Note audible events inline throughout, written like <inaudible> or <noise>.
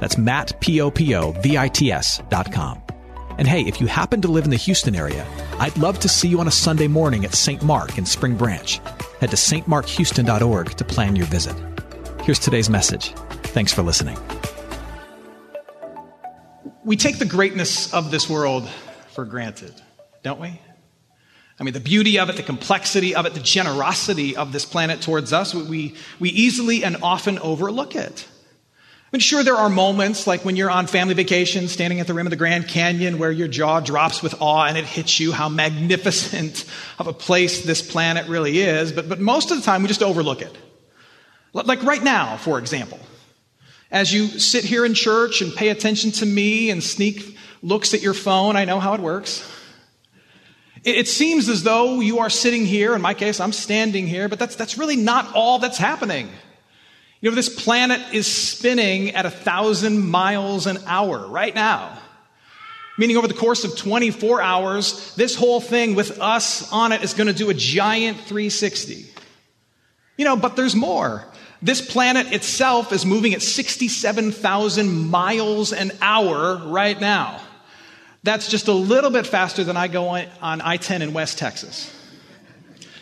That's Matt, P-O-P-O-V-I-T-S dot com. And hey, if you happen to live in the Houston area, I'd love to see you on a Sunday morning at St. Mark in Spring Branch. Head to stmarkhouston.org to plan your visit. Here's today's message. Thanks for listening. We take the greatness of this world for granted, don't we? I mean, the beauty of it, the complexity of it, the generosity of this planet towards us, we, we easily and often overlook it. I mean, sure, there are moments like when you're on family vacation, standing at the rim of the Grand Canyon, where your jaw drops with awe and it hits you how magnificent of a place this planet really is. But, but most of the time, we just overlook it. Like right now, for example, as you sit here in church and pay attention to me and sneak looks at your phone, I know how it works. It, it seems as though you are sitting here. In my case, I'm standing here, but that's, that's really not all that's happening. You know, this planet is spinning at a thousand miles an hour right now. Meaning over the course of 24 hours, this whole thing with us on it is going to do a giant 360. You know, but there's more. This planet itself is moving at 67,000 miles an hour right now. That's just a little bit faster than I go on, I 10 in West Texas.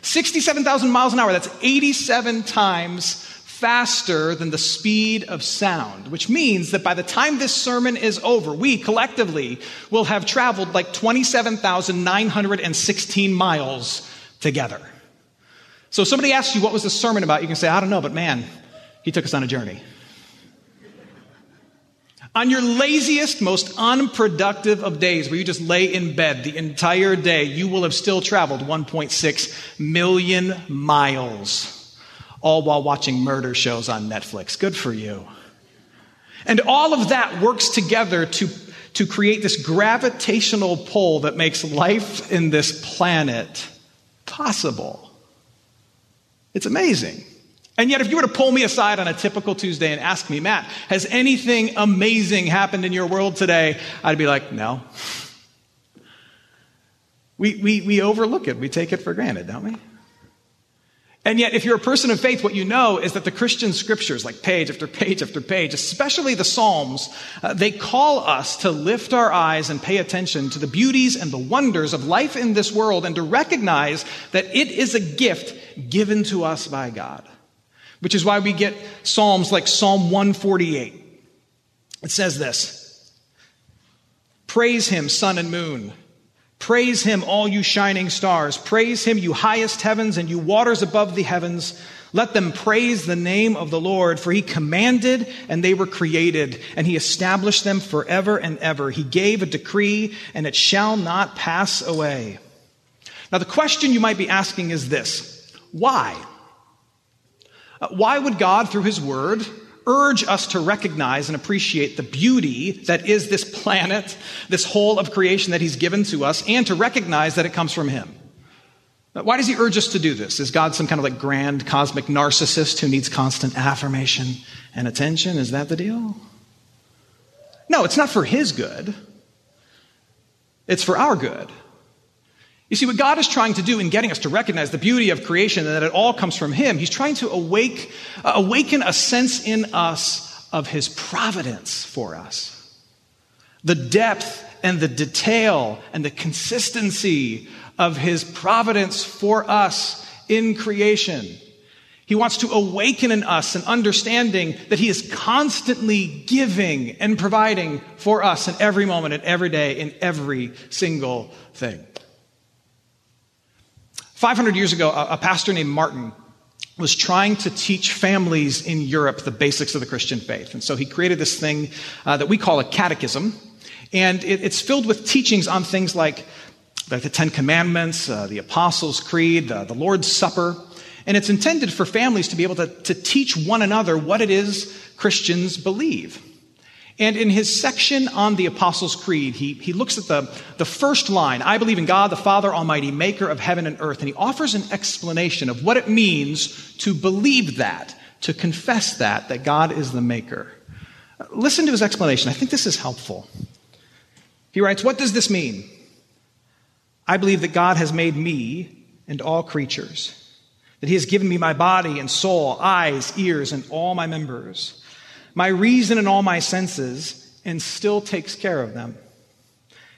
67,000 miles an hour, that's 87 times faster than the speed of sound, which means that by the time this sermon is over, we collectively will have traveled like 27,916 miles together. So if somebody asks you what was the sermon about, you can say, I don't know, but man, he took us on a journey. On your laziest, most unproductive of days, where you just lay in bed the entire day, you will have still traveled 1.6 million miles all while watching murder shows on Netflix. Good for you. And all of that works together to, to create this gravitational pull that makes life in this planet possible. It's amazing. And yet, if you were to pull me aside on a typical Tuesday and ask me, Matt, has anything amazing happened in your world today? I'd be like, no. We, we, we overlook it. We take it for granted, don't we? And yet, if you're a person of faith, what you know is that the Christian scriptures, like page after page after page, especially the Psalms, uh, they call us to lift our eyes and pay attention to the beauties and the wonders of life in this world and to recognize that it is a gift given to us by God. Which is why we get Psalms like Psalm 148. It says this Praise him, sun and moon. Praise him, all you shining stars. Praise him, you highest heavens and you waters above the heavens. Let them praise the name of the Lord, for he commanded and they were created, and he established them forever and ever. He gave a decree and it shall not pass away. Now, the question you might be asking is this why? Uh, why would God, through his word, urge us to recognize and appreciate the beauty that is this planet, this whole of creation that He's given to us, and to recognize that it comes from Him. Why does He urge us to do this? Is God some kind of like grand cosmic narcissist who needs constant affirmation and attention? Is that the deal? No, it's not for His good, it's for our good. You see, what God is trying to do in getting us to recognize the beauty of creation and that it all comes from Him, He's trying to awake, uh, awaken a sense in us of His providence for us. The depth and the detail and the consistency of His providence for us in creation. He wants to awaken in us an understanding that He is constantly giving and providing for us in every moment, in every day, in every single thing. 500 years ago, a, pastor named Martin was trying to teach families in Europe the basics of the Christian faith. And so he created this thing uh, that we call a catechism. And it, it's filled with teachings on things like, like the Ten Commandments, uh, the Apostles' Creed, uh, the Lord's Supper. And it's intended for families to be able to, to teach one another what it is Christians believe. And in his section on the Apostles' Creed, he, he looks at the, the first line I believe in God, the Father Almighty, maker of heaven and earth. And he offers an explanation of what it means to believe that, to confess that, that God is the maker. Listen to his explanation. I think this is helpful. He writes, What does this mean? I believe that God has made me and all creatures, that he has given me my body and soul, eyes, ears, and all my members my reason and all my senses, and still takes care of them.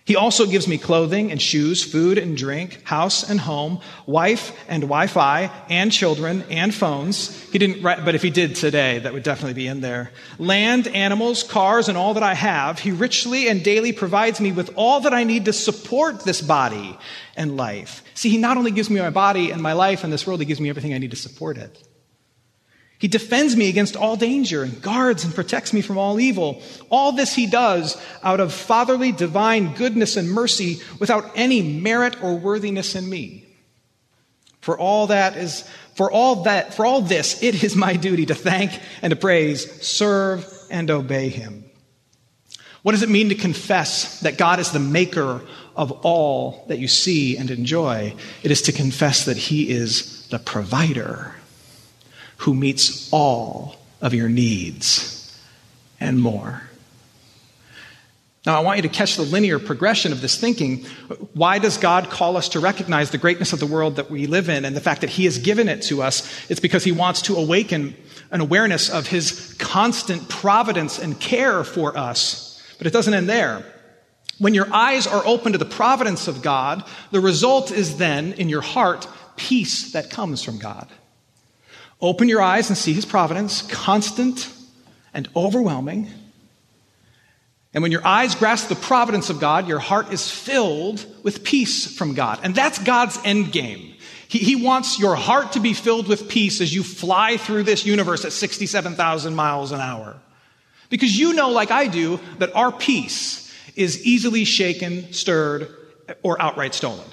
He also gives me clothing and shoes, food and drink, house and home, wife and Wi-Fi, and children and phones. He didn't write, but if he did today, that would definitely be in there. Land, animals, cars, and all that I have. He richly and daily provides me with all that I need to support this body and life. See, he not only gives me my body and my life in this world, he gives me everything I need to support it. He defends me against all danger and guards and protects me from all evil. All this he does out of fatherly divine goodness and mercy without any merit or worthiness in me. For all that is, for all that, for all this, it is my duty to thank and to praise, serve and obey him. What does it mean to confess that God is the maker of all that you see and enjoy? It is to confess that he is the provider who meets all of your needs and more. Now, I want you to catch the linear progression of this thinking. Why does God call us to recognize the greatness of the world that we live in and the fact that He has given it to us? It's because He wants to awaken an awareness of His constant providence and care for us. But it doesn't end there. When your eyes are open to the providence of God, the result is then in your heart peace that comes from God. Open your eyes and see his providence, constant and overwhelming. And when your eyes grasp the providence of God, your heart is filled with peace from God. And that's God's end game. He, he wants your heart to be filled with peace as you fly through this universe at 67,000 miles an hour. Because you know, like I do, that our peace is easily shaken, stirred, or outright stolen.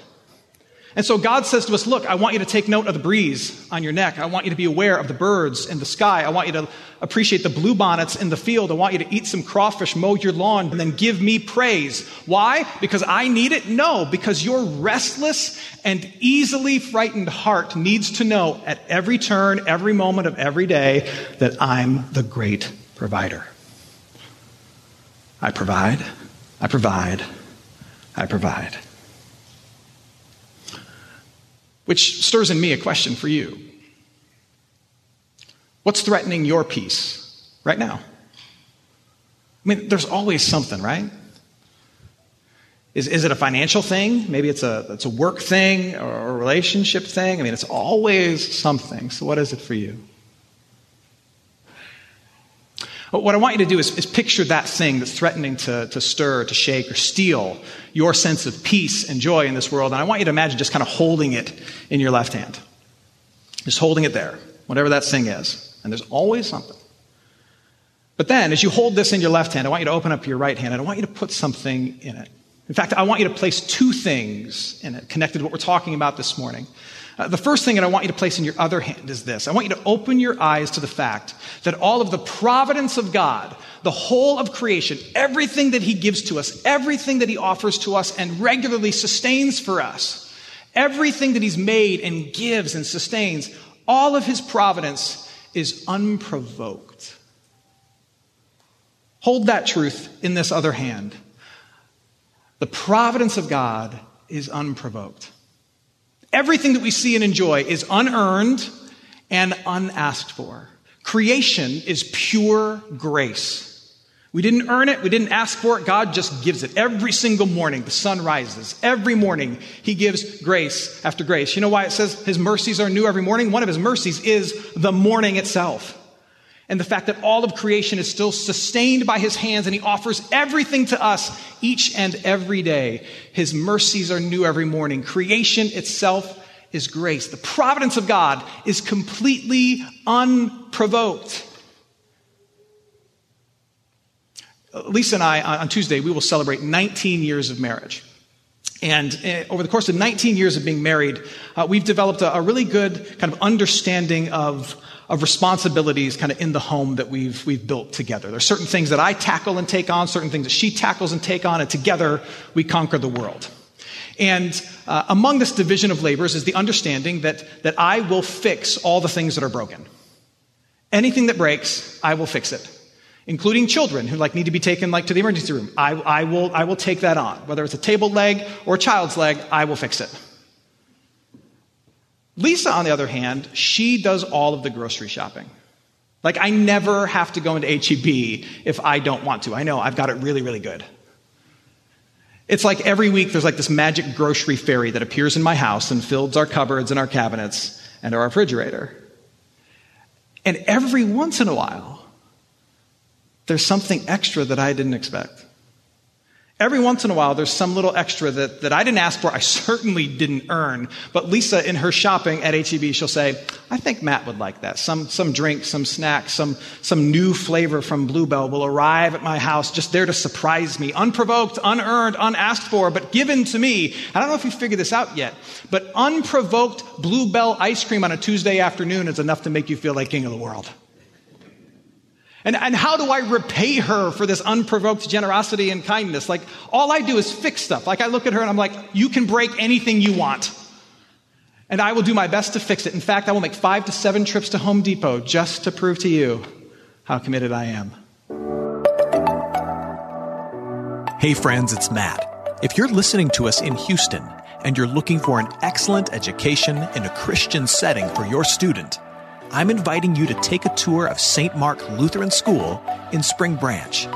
And so God says to us, Look, I want you to take note of the breeze on your neck. I want you to be aware of the birds in the sky. I want you to appreciate the bluebonnets in the field. I want you to eat some crawfish, mow your lawn, and then give me praise. Why? Because I need it? No, because your restless and easily frightened heart needs to know at every turn, every moment of every day that I'm the great provider. I provide, I provide, I provide. Which stirs in me a question for you. What's threatening your peace right now? I mean, there's always something, right? Is, is it a financial thing? Maybe it's a, it's a work thing or a relationship thing. I mean, it's always something. So, what is it for you? What I want you to do is, is picture that thing that's threatening to, to stir, to shake, or steal your sense of peace and joy in this world. And I want you to imagine just kind of holding it in your left hand. Just holding it there, whatever that thing is. And there's always something. But then, as you hold this in your left hand, I want you to open up your right hand and I want you to put something in it. In fact, I want you to place two things in it connected to what we're talking about this morning. Uh, the first thing that I want you to place in your other hand is this I want you to open your eyes to the fact that all of the providence of God, the whole of creation, everything that He gives to us, everything that He offers to us and regularly sustains for us, everything that He's made and gives and sustains, all of His providence is unprovoked. Hold that truth in this other hand. The providence of God is unprovoked. Everything that we see and enjoy is unearned and unasked for. Creation is pure grace. We didn't earn it. We didn't ask for it. God just gives it. Every single morning, the sun rises. Every morning, He gives grace after grace. You know why it says His mercies are new every morning? One of His mercies is the morning itself and the fact that all of creation is still sustained by his hands and he offers everything to us each and every day. His mercies are new every morning. Creation itself is grace. The providence of God is completely unprovoked. Lisa and I, on Tuesday, we will celebrate 19 years of marriage. And uh, over the course of 19 years of being married, uh, we've developed a, a, really good kind of understanding of, of responsibilities kind of in the home that we've, we've built together. There are certain things that I tackle and take on, certain things that she tackles and take on, and together we conquer the world. And uh, among this division of labors is the understanding that, that I will fix all the things that are broken. Anything that breaks, I will fix it. Including children who like need to be taken like to the emergency room. I, I, will, I will take that on. Whether it's a table leg or a child's leg, I will fix it. Lisa, on the other hand, she does all of the grocery shopping. Like, I never have to go into HEB if I don't want to. I know I've got it really, really good. It's like every week there's like this magic grocery fairy that appears in my house and fills our cupboards and our cabinets and our refrigerator. And every once in a while, there's something extra that I didn't expect. Every once in a while, there's some little extra that, that I didn't ask for, I <laughs> certainly didn't earn. But Lisa, in her shopping at HEB, she'll say, I think Matt would like that. Some, some drink, some snack, some, some new flavor from Bluebell will arrive at my house just there to surprise me. Unprovoked, unearned, unasked for, but given to me. I don't know if you figured this out yet, but unprovoked Bluebell ice cream on a Tuesday afternoon is enough to make you feel like king of the world. And, and how do I repay her for this unprovoked generosity and kindness? Like, all I do is fix stuff. Like, I look at her and I'm like, you can break anything you want. And I will do my best to fix it. In fact, I will make five to seven trips to Home Depot just to prove to you how committed I am. Hey, friends, it's Matt. If you're listening to us in Houston and you're looking for an excellent education in a Christian setting for your student, I'm inviting you to take a tour of St. Mark Lutheran School in Spring Branch.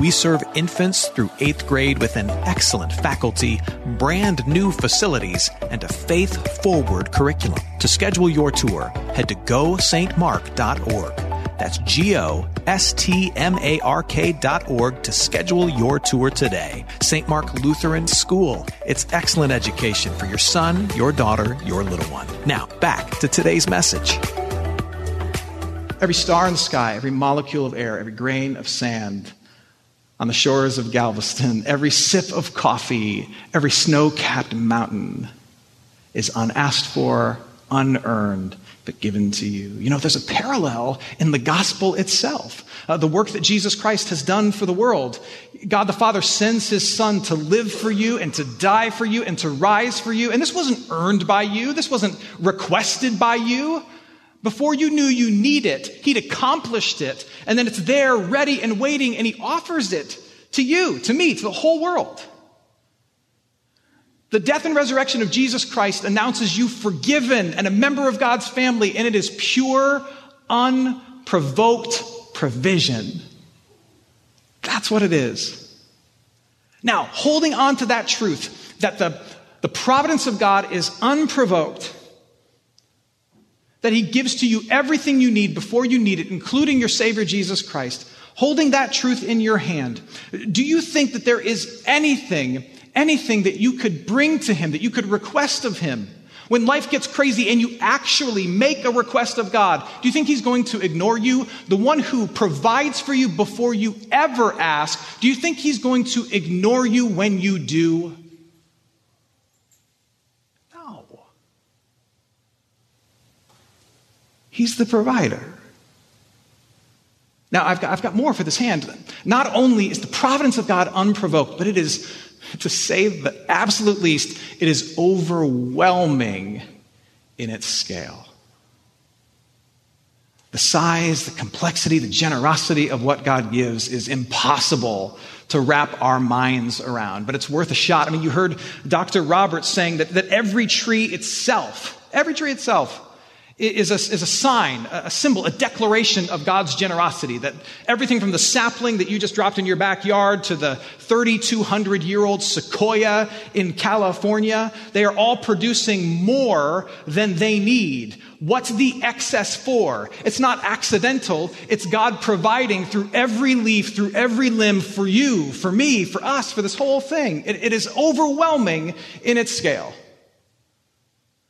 We serve infants through eighth grade with an excellent faculty, brand new facilities, and a faith forward curriculum. To schedule your tour, head to gostmark.org. That's G O S T M A R K dot org to schedule your tour today. St. Mark Lutheran School. It's excellent education for your son, your daughter, your little one. Now, back to today's message. Every star in the sky, every molecule of air, every grain of sand on the shores of Galveston, every sip of coffee, every snow capped mountain is unasked for, unearned, but given to you. You know, there's a parallel in the gospel itself. Uh, the work that Jesus Christ has done for the world. God the Father sends his Son to live for you and to die for you and to rise for you. And this wasn't earned by you. This wasn't requested by you. Before you knew you need it, He'd accomplished it. And then it's there, ready and waiting, and He offers it to you, to me, to the whole world. The death and resurrection of Jesus Christ announces you forgiven and a member of God's family, and it is pure, unprovoked provision. That's what it is. Now, holding on to that truth that the, the providence of God is unprovoked that He gives to you everything you need before you need it, including your Savior Jesus Christ, holding that truth in your hand, do you think that there is anything, anything that you could bring to Him, that you could request of Him? When life gets crazy and you actually make a request of God, do you think He's going to ignore you? The one who provides for you before you ever ask, do you think He's going to ignore you when you do? He's the provider. Now, I've got, I've got more for this hand. Not only is the providence of God unprovoked, but it is, to say the absolute least, it is overwhelming in its scale. The size, the complexity, the generosity of what God gives is impossible to wrap our minds around, but it's worth a shot. I mean, you heard Dr. Roberts saying that, that every tree itself, every tree itself, is a, is a sign, a symbol, a declaration of God's generosity. That everything from the sapling that you just dropped in your backyard to the 3,200 year old sequoia in California, they are all producing more than they need. What's the excess for? It's not accidental. It's God providing through every leaf, through every limb for you, for me, for us, for this whole thing. it, it is overwhelming in its scale.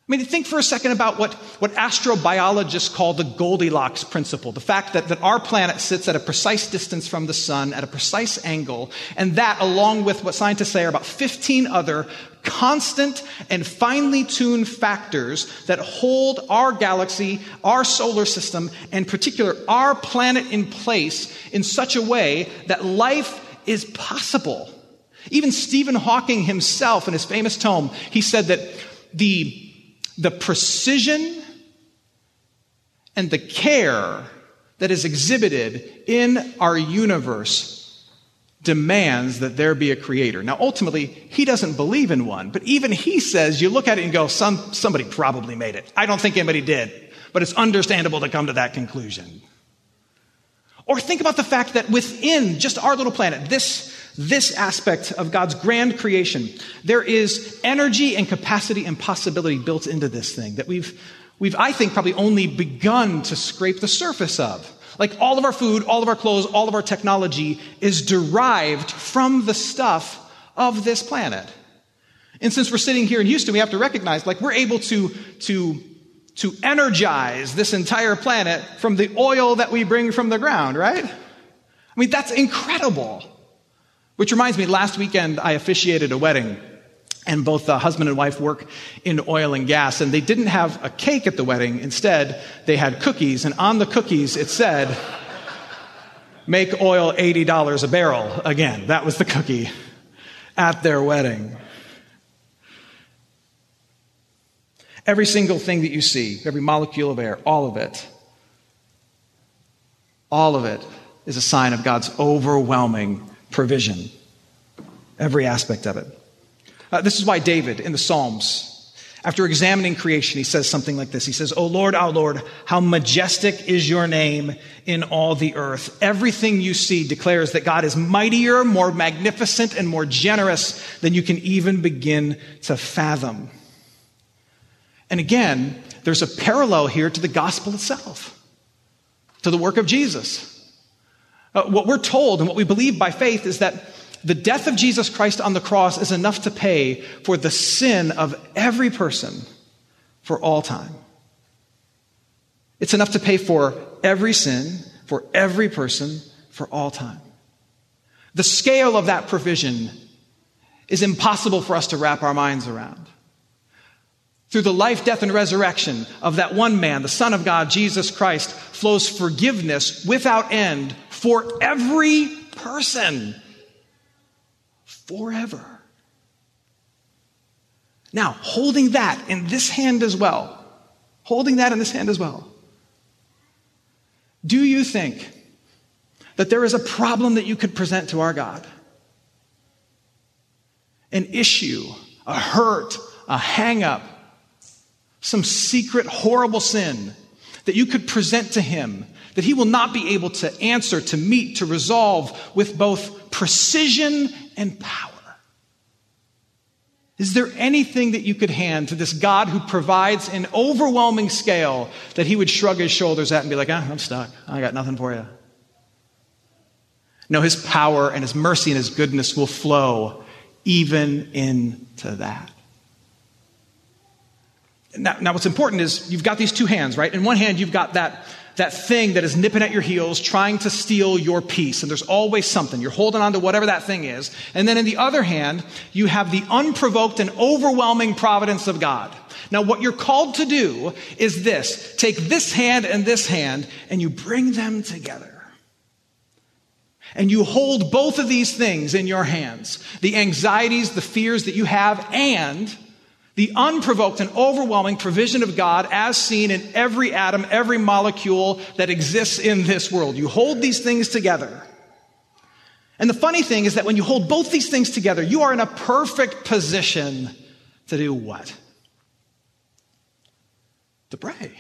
I mean, think for a second about what, what astrobiologists call the Goldilocks principle. The fact that, that our planet sits at a precise distance from the sun, at a precise angle, and that, along with what scientists say are about 15 other constant and finely tuned factors that hold our galaxy, our solar system, and particular our planet in place in such a way that life is possible. Even Stephen Hawking himself, in his famous tome, he said that the the precision and the care that is exhibited in our universe demands that there be a creator. Now, ultimately, he doesn't believe in one, but even he says, you look at it and go, Some, somebody probably made it. I don't think anybody did, but it's understandable to come to that conclusion. Or think about the fact that within just our little planet, this this aspect of God's grand creation, there is energy and capacity and possibility built into this thing that we've, we've, I think, probably only begun to scrape the surface of. Like all of our food, all of our clothes, all of our technology is derived from the stuff of this planet. And since we're sitting here in Houston, we have to recognize, like, we're able to, to, to energize this entire planet from the oil that we bring from the ground, right? I mean, that's incredible. Which reminds me, last weekend I officiated a wedding. And both the husband and wife work in oil and gas, and they didn't have a cake at the wedding. Instead, they had cookies, and on the cookies it said, Make oil $80 a barrel again. That was the cookie at their wedding. Every single thing that you see, every molecule of air, all of it, all of it is a sign of God's overwhelming provision, every aspect of it. Uh, this is why David in the Psalms, after examining creation, he says something like this. He says, O Lord, our Lord, how majestic is your name in all the earth. Everything you see declares that God is mightier, more magnificent, and more generous than you can even begin to fathom. And again, there's a parallel here to the gospel itself, to the work of Jesus. Uh, what we're told and what we believe by faith is that the death of Jesus Christ on the cross is enough to pay for the sin of every person for all time. It's enough to pay for every sin for every person for all time. The scale of that provision is impossible for us to wrap our minds around. Through the life, death, and resurrection of that one man, the Son of God, Jesus Christ, flows forgiveness without end for every person forever. Now, holding that in this hand as well, holding that in this hand as well, do you think that there is a problem that you could present to our God? An issue, a hurt, a hang up, some secret horrible sin that you could present to Him that he will not be able to answer, to meet, to resolve with both precision and power. Is there anything that you could hand to this God who provides an overwhelming scale that he would shrug his shoulders at and be like, ah, I'm stuck. I got nothing for you? No, his power and his mercy and his goodness will flow even into that. Now, now, what's important is you've got these two hands, right? In one hand, you've got that that thing that is nipping at your heels, trying to steal your peace. And there's always something. You're holding on to whatever that thing is. And then in the other hand, you have the unprovoked and overwhelming providence of God. Now, what you're called to do is this take this hand and this hand, and you bring them together. And you hold both of these things in your hands the anxieties, the fears that you have, and the unprovoked and overwhelming provision of God as seen in every atom, every molecule that exists in this world. You hold these things together. And the funny thing is that when you hold both these things together, you are in a perfect position to do what? To pray.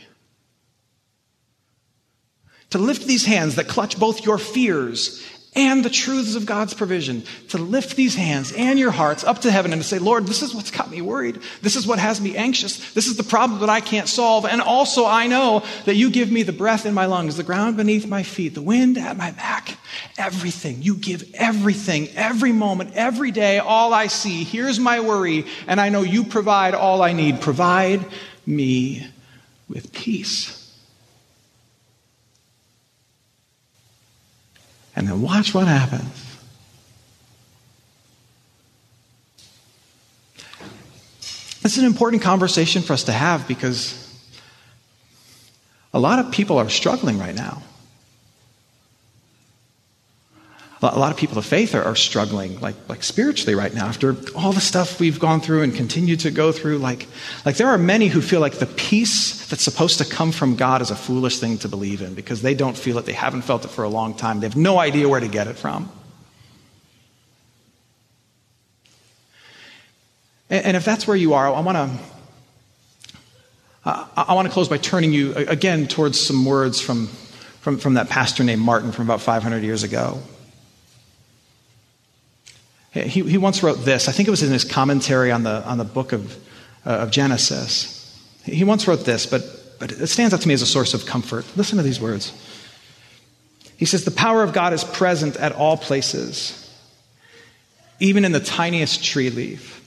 To lift these hands that clutch both your fears and the truths of God's provision to lift these hands and your hearts up to heaven and to say, Lord, this is what's got me worried. This is what has me anxious. This is the problem that I can't solve. And also, I know that you give me the breath in my lungs, the ground beneath my feet, the wind at my back, everything. You give everything, every moment, every day, all I see. Here's my worry. And I know you provide all I need. Provide, me with peace. And then watch what happens. Is an important conversation for us to have because a lot of people are struggling right now. A lot of people of faith are, are, struggling, like, like spiritually right now, after all the stuff we've gone through and continue to go through. Like, like there are many who feel like the peace that's supposed to come from God is a foolish thing to believe in because they don't feel it, they haven't felt it for a long time, they have no idea where to get it from. And, and if that's where you are, I want to. I want to close by turning you again towards some words from, from, from that pastor named Martin from about 500 years ago. He, he once wrote this, I think it was in his commentary on the, on the book of, uh, of Genesis. He once wrote this, but, but it stands out to me as a source of comfort. Listen to these words. He says, The power of God is present at all places, even in the tiniest tree leaf.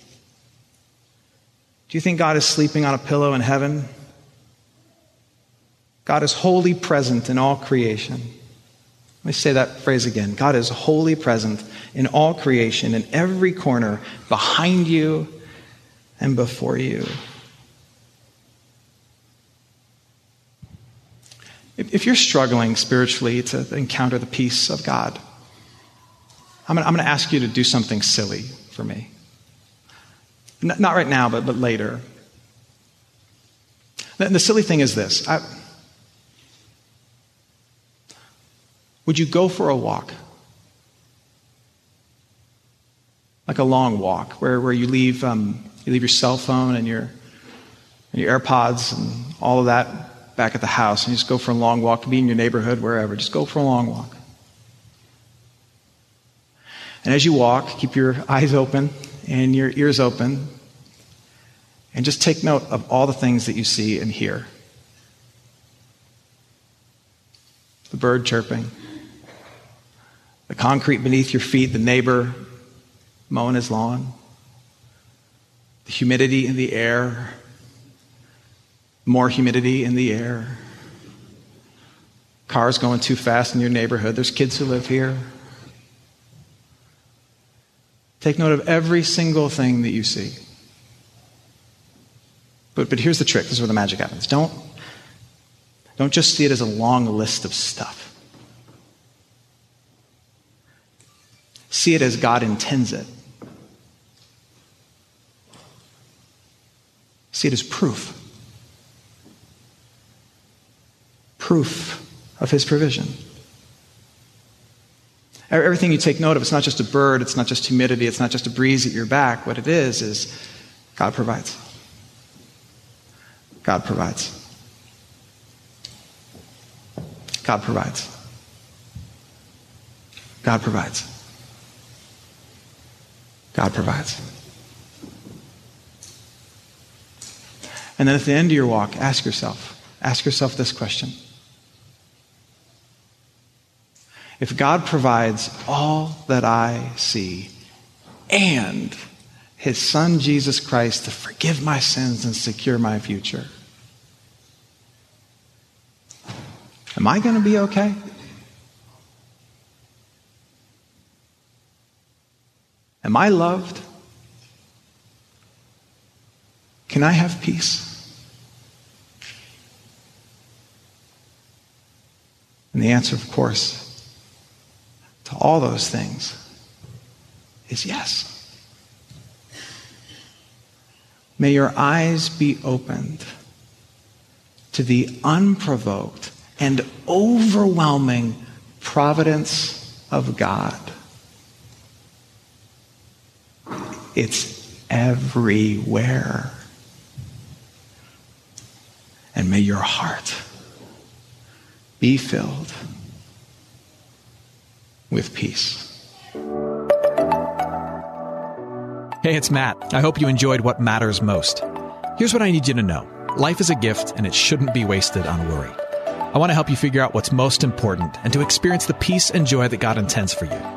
Do you think God is sleeping on a pillow in heaven? God is wholly present in all creation. Let me say that phrase again. God is wholly present in all creation, in every corner, behind you and before you. If you're struggling spiritually to encounter the peace of God, I'm going to ask you to do something silly for me. Not right now, but, later. The silly thing is this I, would you go for a walk? Like a long walk, where, where you, leave, um, you leave your cell phone and your, and your AirPods and all of that back at the house, and you just go for a long walk, be in your neighborhood, wherever. Just go for a long walk. And as you walk, keep your eyes open and your ears open, and just take note of all the things that you see and hear the bird chirping, the concrete beneath your feet, the neighbor mowing his lawn, the humidity in the air, more humidity in the air, cars going too fast in your neighborhood. There's kids who live here. Take note of every single thing that you see. But, but here's the trick this is where the magic happens. Don't, don't just see it as a long list of stuff. See it as God intends it. See it as proof. Proof of His provision. Everything you take note of, it's not just a bird, it's not just humidity, it's not just a breeze at your back. What it is, is God provides. God provides. God provides. God provides. God provides. And then at the end of your walk, ask yourself, ask yourself this question if God provides all that I see and his son Jesus Christ to forgive my sins and secure my future, am I going to be okay? Am I loved? Can I have peace? And the answer, of course, to all those things is yes. May your eyes be opened to the unprovoked and overwhelming providence of God. It's everywhere. And may your heart be filled with peace. Hey, it's Matt. I hope you enjoyed what matters most. Here's what I need you to know life is a gift, and it shouldn't be wasted on worry. I want to help you figure out what's most important and to experience the peace and joy that God intends for you.